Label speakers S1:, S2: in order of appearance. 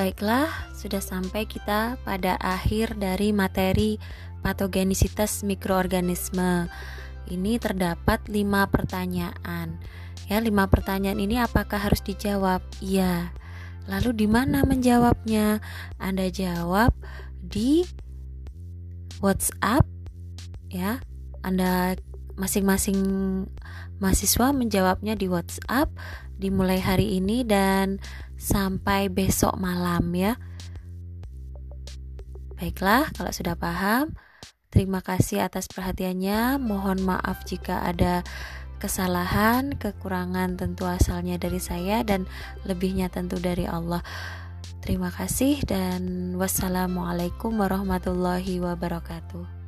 S1: Baiklah, sudah sampai kita pada akhir dari materi patogenisitas mikroorganisme. Ini terdapat lima pertanyaan. Ya, lima pertanyaan ini apakah harus dijawab? Iya. Lalu di mana menjawabnya? Anda jawab di WhatsApp ya. Anda masing-masing mahasiswa menjawabnya di WhatsApp dimulai hari ini dan sampai besok malam ya. Baiklah, kalau sudah paham, terima kasih atas perhatiannya. Mohon maaf jika ada kesalahan, kekurangan tentu asalnya dari saya dan lebihnya tentu dari Allah. Terima kasih dan wassalamualaikum warahmatullahi wabarakatuh.